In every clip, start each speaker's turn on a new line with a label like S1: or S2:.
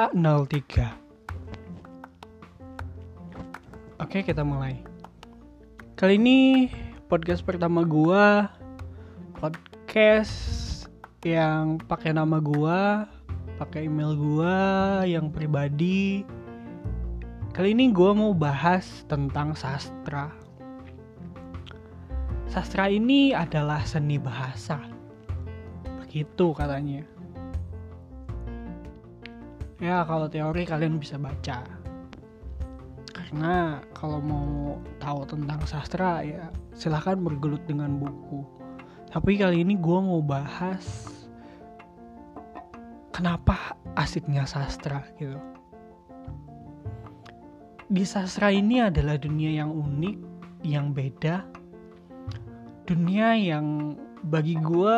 S1: A03 Oke kita mulai. Kali ini podcast pertama gua Podcast yang pakai nama gua pakai email gua yang pribadi. Kali ini gua mau bahas tentang sastra. Sastra ini adalah seni bahasa. Begitu katanya Ya kalau teori kalian bisa baca. Karena kalau mau tahu tentang sastra ya silahkan bergelut dengan buku. Tapi kali ini gue mau bahas Kenapa asiknya sastra gitu. Di sastra ini adalah dunia yang unik, yang beda. Dunia yang bagi gue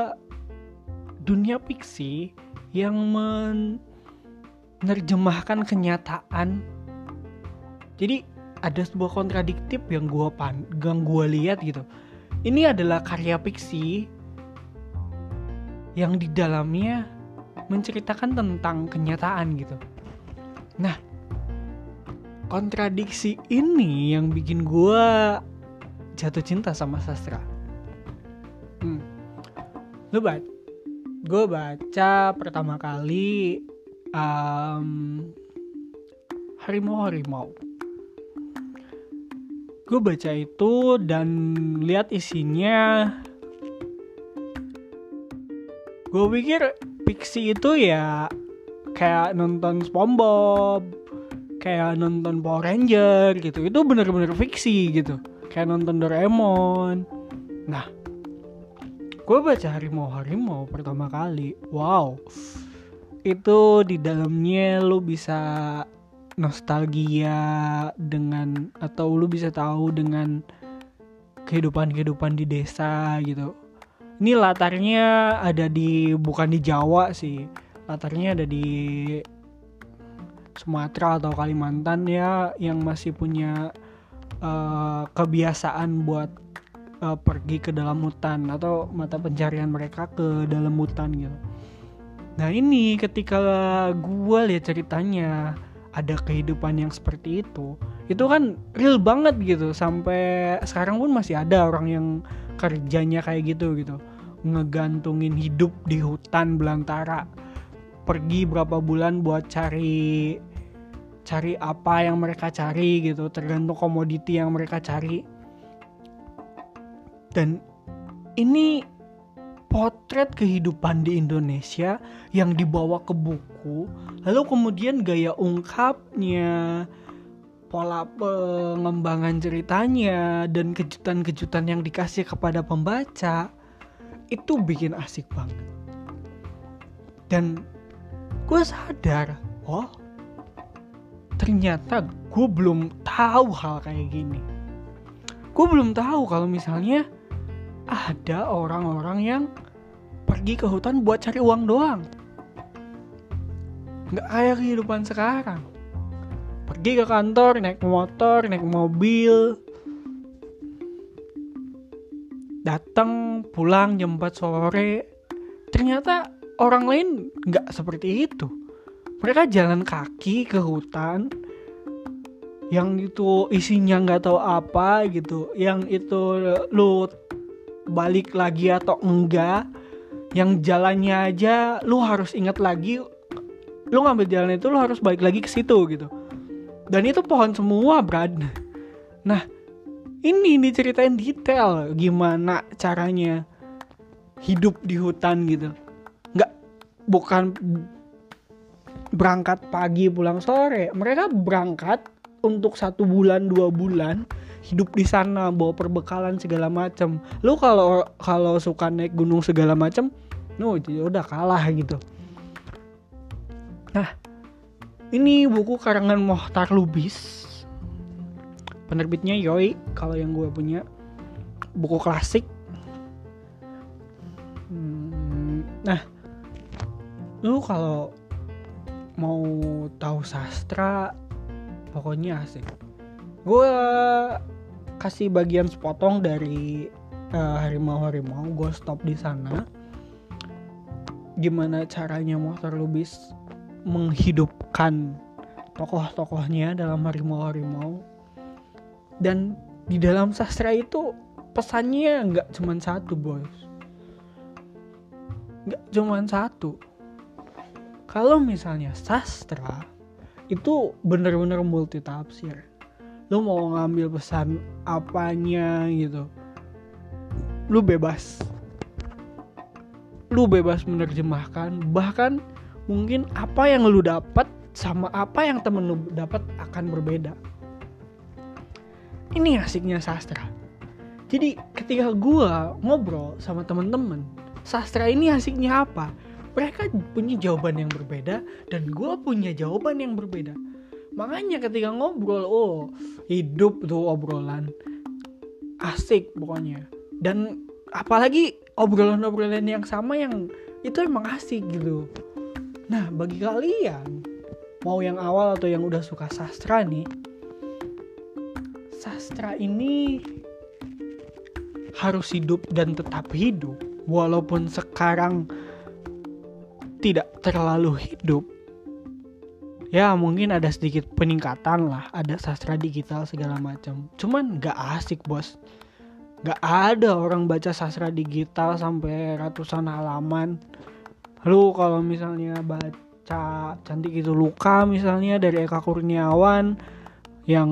S1: dunia fiksi yang menerjemahkan kenyataan. Jadi ada sebuah kontradiktif yang gue pan, yang gue lihat gitu. Ini adalah karya fiksi yang di dalamnya menceritakan tentang kenyataan gitu. Nah, kontradiksi ini yang bikin gue jatuh cinta sama sastra. Hmm. Lu baca gue baca pertama kali um, harimau harimau. Gue baca itu dan lihat isinya. Gue pikir fiksi itu ya kayak nonton SpongeBob kayak nonton Power Ranger gitu. Itu bener-bener fiksi gitu. Kayak nonton Doraemon. Nah gue baca harimau harimau pertama kali. Wow itu di dalamnya lu bisa nostalgia dengan atau lu bisa tahu dengan kehidupan kehidupan di desa gitu ini latarnya ada di bukan di Jawa sih latarnya ada di Sumatera atau Kalimantan ya yang masih punya uh, kebiasaan buat uh, pergi ke dalam hutan atau mata pencarian mereka ke dalam hutan gitu. Nah ini ketika gue lihat ceritanya ada kehidupan yang seperti itu, itu kan real banget gitu. Sampai sekarang pun masih ada orang yang kerjanya kayak gitu gitu, ngegantungin hidup di hutan belantara, pergi berapa bulan buat cari cari apa yang mereka cari gitu. Tergantung komoditi yang mereka cari. Dan ini potret kehidupan di Indonesia yang dibawa ke buku lalu kemudian gaya ungkapnya pola pengembangan ceritanya dan kejutan-kejutan yang dikasih kepada pembaca itu bikin asik banget. Dan gue sadar oh ternyata gue belum tahu hal kayak gini. Gue belum tahu kalau misalnya ada orang-orang yang pergi ke hutan buat cari uang doang. Nggak kayak kehidupan sekarang. Pergi ke kantor naik motor naik mobil. Datang pulang jam 4 sore. Ternyata orang lain nggak seperti itu. Mereka jalan kaki ke hutan. Yang itu isinya nggak tahu apa gitu. Yang itu lu balik lagi atau enggak yang jalannya aja lu harus ingat lagi lu ngambil jalan itu lu harus balik lagi ke situ gitu. Dan itu pohon semua Brad. Nah ini diceritain detail gimana caranya hidup di hutan gitu. Nggak bukan berangkat pagi pulang sore. Mereka berangkat untuk satu bulan dua bulan hidup di sana bawa perbekalan segala macam lu kalau kalau suka naik gunung segala macam no jadi udah kalah gitu. Nah ini buku karangan Mohtar Lubis. Penerbitnya Yoi kalau yang gue punya. Buku klasik. Hmm, nah lu kalau mau tahu sastra pokoknya asik. Gue kasih bagian sepotong dari uh, harimau harimau gue stop di sana. Gimana caranya motor lubis menghidupkan tokoh-tokohnya dalam harimau-harimau? Dan di dalam sastra itu pesannya nggak cuma satu bos nggak cuma satu. Kalau misalnya sastra itu bener-bener multi tafsir lu mau ngambil pesan apanya gitu. Lu bebas. Lu bebas menerjemahkan. Bahkan mungkin apa yang lu dapat sama apa yang temen lu dapat akan berbeda. Ini asiknya sastra. Jadi ketika gua ngobrol sama temen-temen sastra ini asiknya apa mereka punya jawaban yang berbeda dan gua punya jawaban yang berbeda. Makanya ketika ngobrol oh hidup tuh obrolan. Asik pokoknya. Dan apalagi obrolan-obrolan yang sama yang itu emang asik gitu. Nah bagi kalian mau yang awal atau yang udah suka sastra nih sastra ini harus hidup dan tetap hidup. Walaupun sekarang tidak terlalu hidup. Ya mungkin ada sedikit peningkatan lah ada sastra digital segala macam. Cuman gak asik bos. Gak ada orang baca sastra digital sampai ratusan halaman. Lu kalau misalnya baca cantik itu luka misalnya dari Eka Kurniawan yang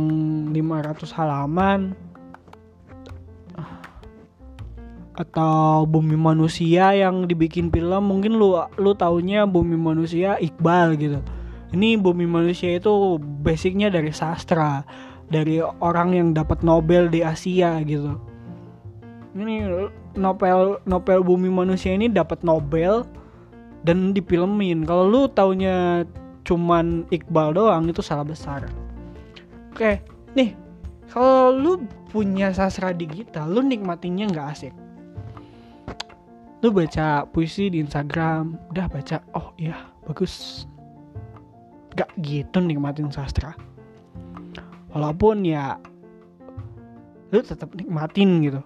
S1: 500 halaman atau Bumi Manusia yang dibikin film mungkin lu lu taunya Bumi Manusia Iqbal gitu. Ini Bumi Manusia itu basicnya dari sastra, dari orang yang dapat Nobel di Asia gitu. Ini novel novel bumi manusia ini dapat Nobel dan dipilmin. Kalau lu taunya cuman Iqbal doang itu salah besar. Oke nih kalau lu punya sastra digital lu nikmatinya nggak asik lu baca puisi di Instagram udah baca oh iya bagus. Gak gitu nikmatin sastra. Walaupun ya lu tetap nikmatin gitu.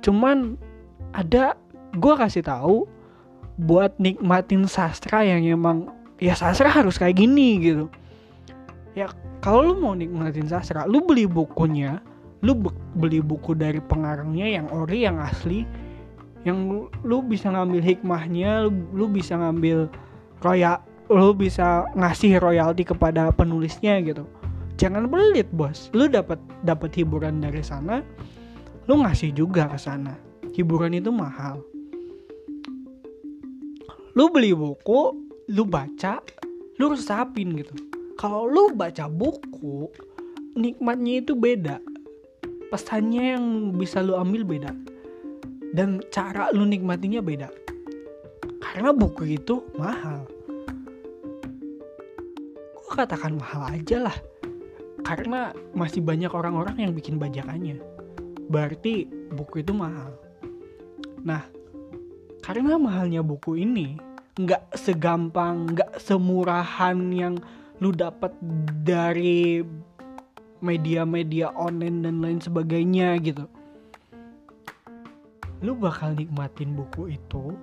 S1: Cuman ada gue kasih tahu buat nikmatin sastra yang emang ya sastra harus kayak gini gitu. Ya kalau lu mau nikmatin sastra lu beli bukunya lu beli buku dari pengarangnya yang ori yang asli yang lu, bisa ngambil hikmahnya lu, lu bisa ngambil royal lu bisa ngasih royalti kepada penulisnya gitu. Jangan pelit bos. Lu dapat dapat hiburan dari sana lu ngasih juga ke sana. Hiburan itu mahal. Lu beli buku lu baca lu resapin gitu. Kalau lu baca buku nikmatnya itu beda. Pesannya yang bisa lu ambil beda dan cara lu nikmatinya beda karena buku itu mahal gue katakan mahal aja lah karena masih banyak orang-orang yang bikin bajakannya berarti buku itu mahal. Nah, karena mahalnya buku ini nggak segampang, nggak semurahan yang lu dapat dari media-media online dan lain sebagainya gitu. Lu bakal nikmatin buku itu,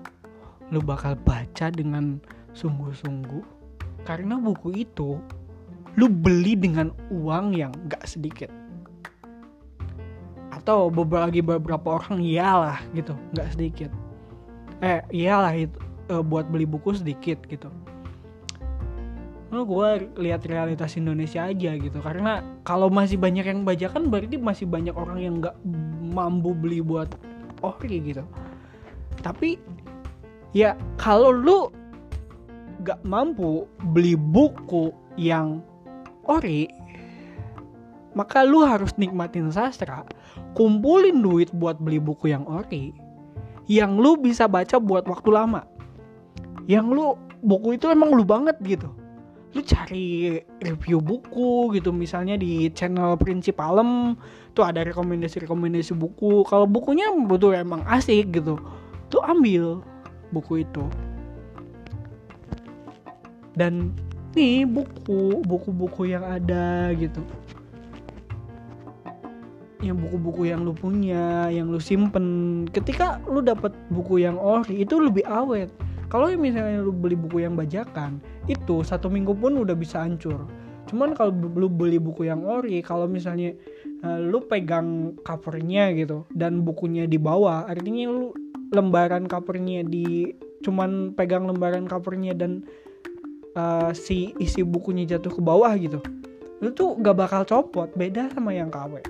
S1: lu bakal baca dengan sungguh-sungguh. Karena buku itu lu beli dengan uang yang gak sedikit. Atau beberapa lagi beberapa orang iyalah gitu nggak sedikit. Eh iyalah itu e, buat beli buku sedikit gitu. Nah, gue lihat realitas Indonesia aja gitu. Karena kalau masih banyak yang bajakan berarti masih banyak orang yang nggak mampu beli buat ori gitu tapi ya kalau lu nggak mampu beli buku yang ori maka lu harus nikmatin sastra, kumpulin duit buat beli buku yang ori, yang lu bisa baca buat waktu lama. Yang lu buku itu emang lu banget gitu. Lu cari review buku gitu misalnya di channel Prinsip Alem tuh ada rekomendasi-rekomendasi buku. Kalau bukunya betul emang asik gitu, tuh ambil buku itu. Dan nih buku buku-buku yang ada gitu yang buku-buku yang lu punya, yang lu simpen. Ketika lu dapat buku yang ori itu lebih awet. Kalau misalnya lu beli buku yang bajakan itu satu minggu pun udah bisa hancur. Cuman kalau lu beli buku yang ori kalau misalnya uh, lu pegang covernya gitu dan bukunya di bawah artinya lu lembaran covernya di cuman pegang lembaran covernya dan uh, si isi bukunya jatuh ke bawah gitu lu tuh gak bakal copot beda sama yang KW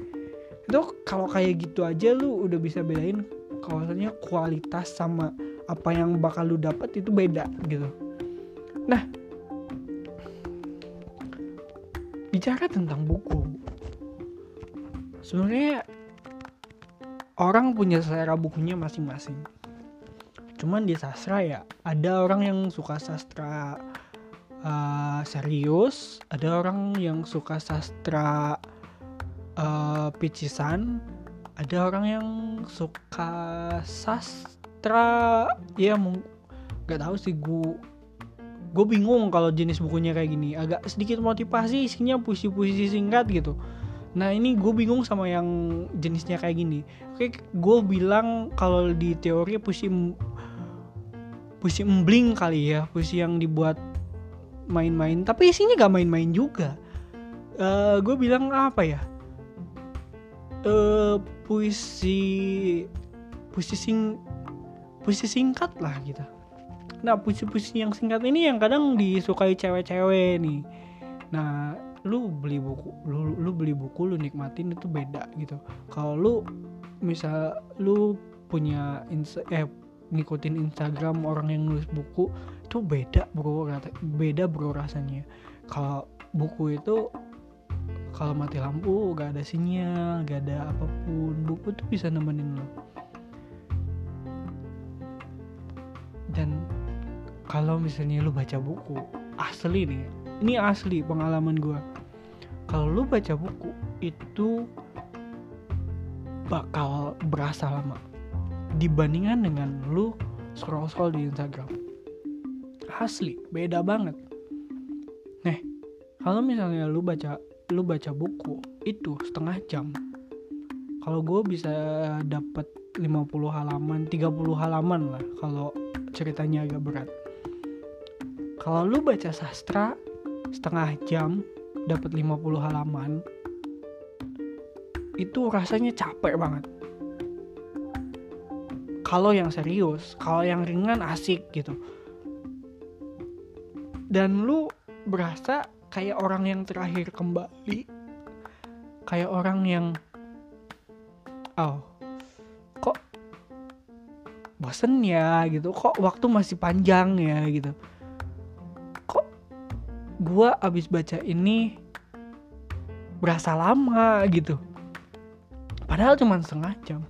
S1: itu kalau kayak gitu aja lu udah bisa bedain kawasannya kualitas sama apa yang bakal lu dapat itu beda gitu. Nah bicara tentang buku sebenarnya orang punya selera bukunya masing-masing. Cuman di sastra ya ada orang yang suka sastra uh, serius ada orang yang suka sastra uh, picisan ada orang yang suka sastra ya nggak tahu sih gue gue bingung kalau jenis bukunya kayak gini. Agak sedikit motivasi isinya puisi-puisi singkat gitu. Nah ini gue bingung sama yang jenisnya kayak gini. Oke gue bilang kalau di teori puisi puisi embling kali ya puisi yang dibuat main-main. Tapi isinya gak main-main juga. Uh, eh, gue bilang apa ya? Uh, puisi puisi sing puisi singkat lah gitu. Nah puisi-puisi yang singkat ini yang kadang disukai cewek-cewek nih. Nah lu beli buku lu lu beli buku lu nikmatin itu beda gitu. Kalau lu misal lu punya insta, eh ngikutin Instagram orang yang nulis buku itu beda bro beda bro rasanya. Kalau buku itu kalau mati lampu gak ada sinyal gak ada apa pun buku tuh bisa nemenin lo dan kalau misalnya lu baca buku asli nih ini asli pengalaman gue kalau lu baca buku itu bakal berasa lama dibandingkan dengan lu scroll scroll di Instagram. Asli beda banget. Nih, kalau misalnya lu baca lu baca buku itu setengah jam. Kalau gue bisa dapat 50 halaman 30 halaman lah kalau ceritanya agak berat. Kalau lu baca sastra setengah jam dapat 50 halaman itu rasanya capek banget. Kalau yang serius kalau yang ringan asik gitu. Dan lu berasa kayak orang yang terakhir kembali kayak orang yang oh kok bosen ya gitu. Kok waktu masih panjang ya gitu. Kok gua abis baca ini berasa lama gitu. Padahal cuma setengah jam.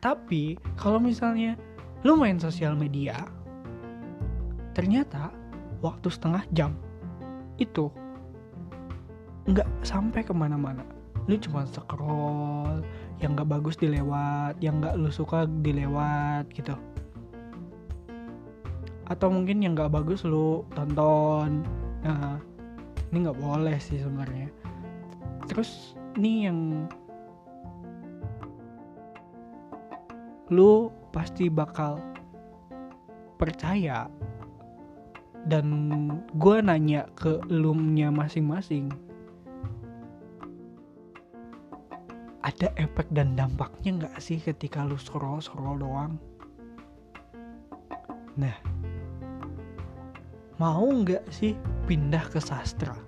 S1: Tapi kalau misalnya lu main sosial media ternyata waktu setengah jam itu nggak sampai ke mana-mana. Lu cuma scroll yang nggak bagus dilewat yang nggak lu suka dilewat gitu. Atau mungkin yang nggak bagus lu tonton. Nah ini nggak boleh sih sebenarnya. Terus ini yang lu pasti bakal percaya. Dan gue nanya ke lumnya masing-masing ada efek dan dampaknya nggak sih ketika lu scroll scroll doang? Nah mau nggak sih pindah ke sastra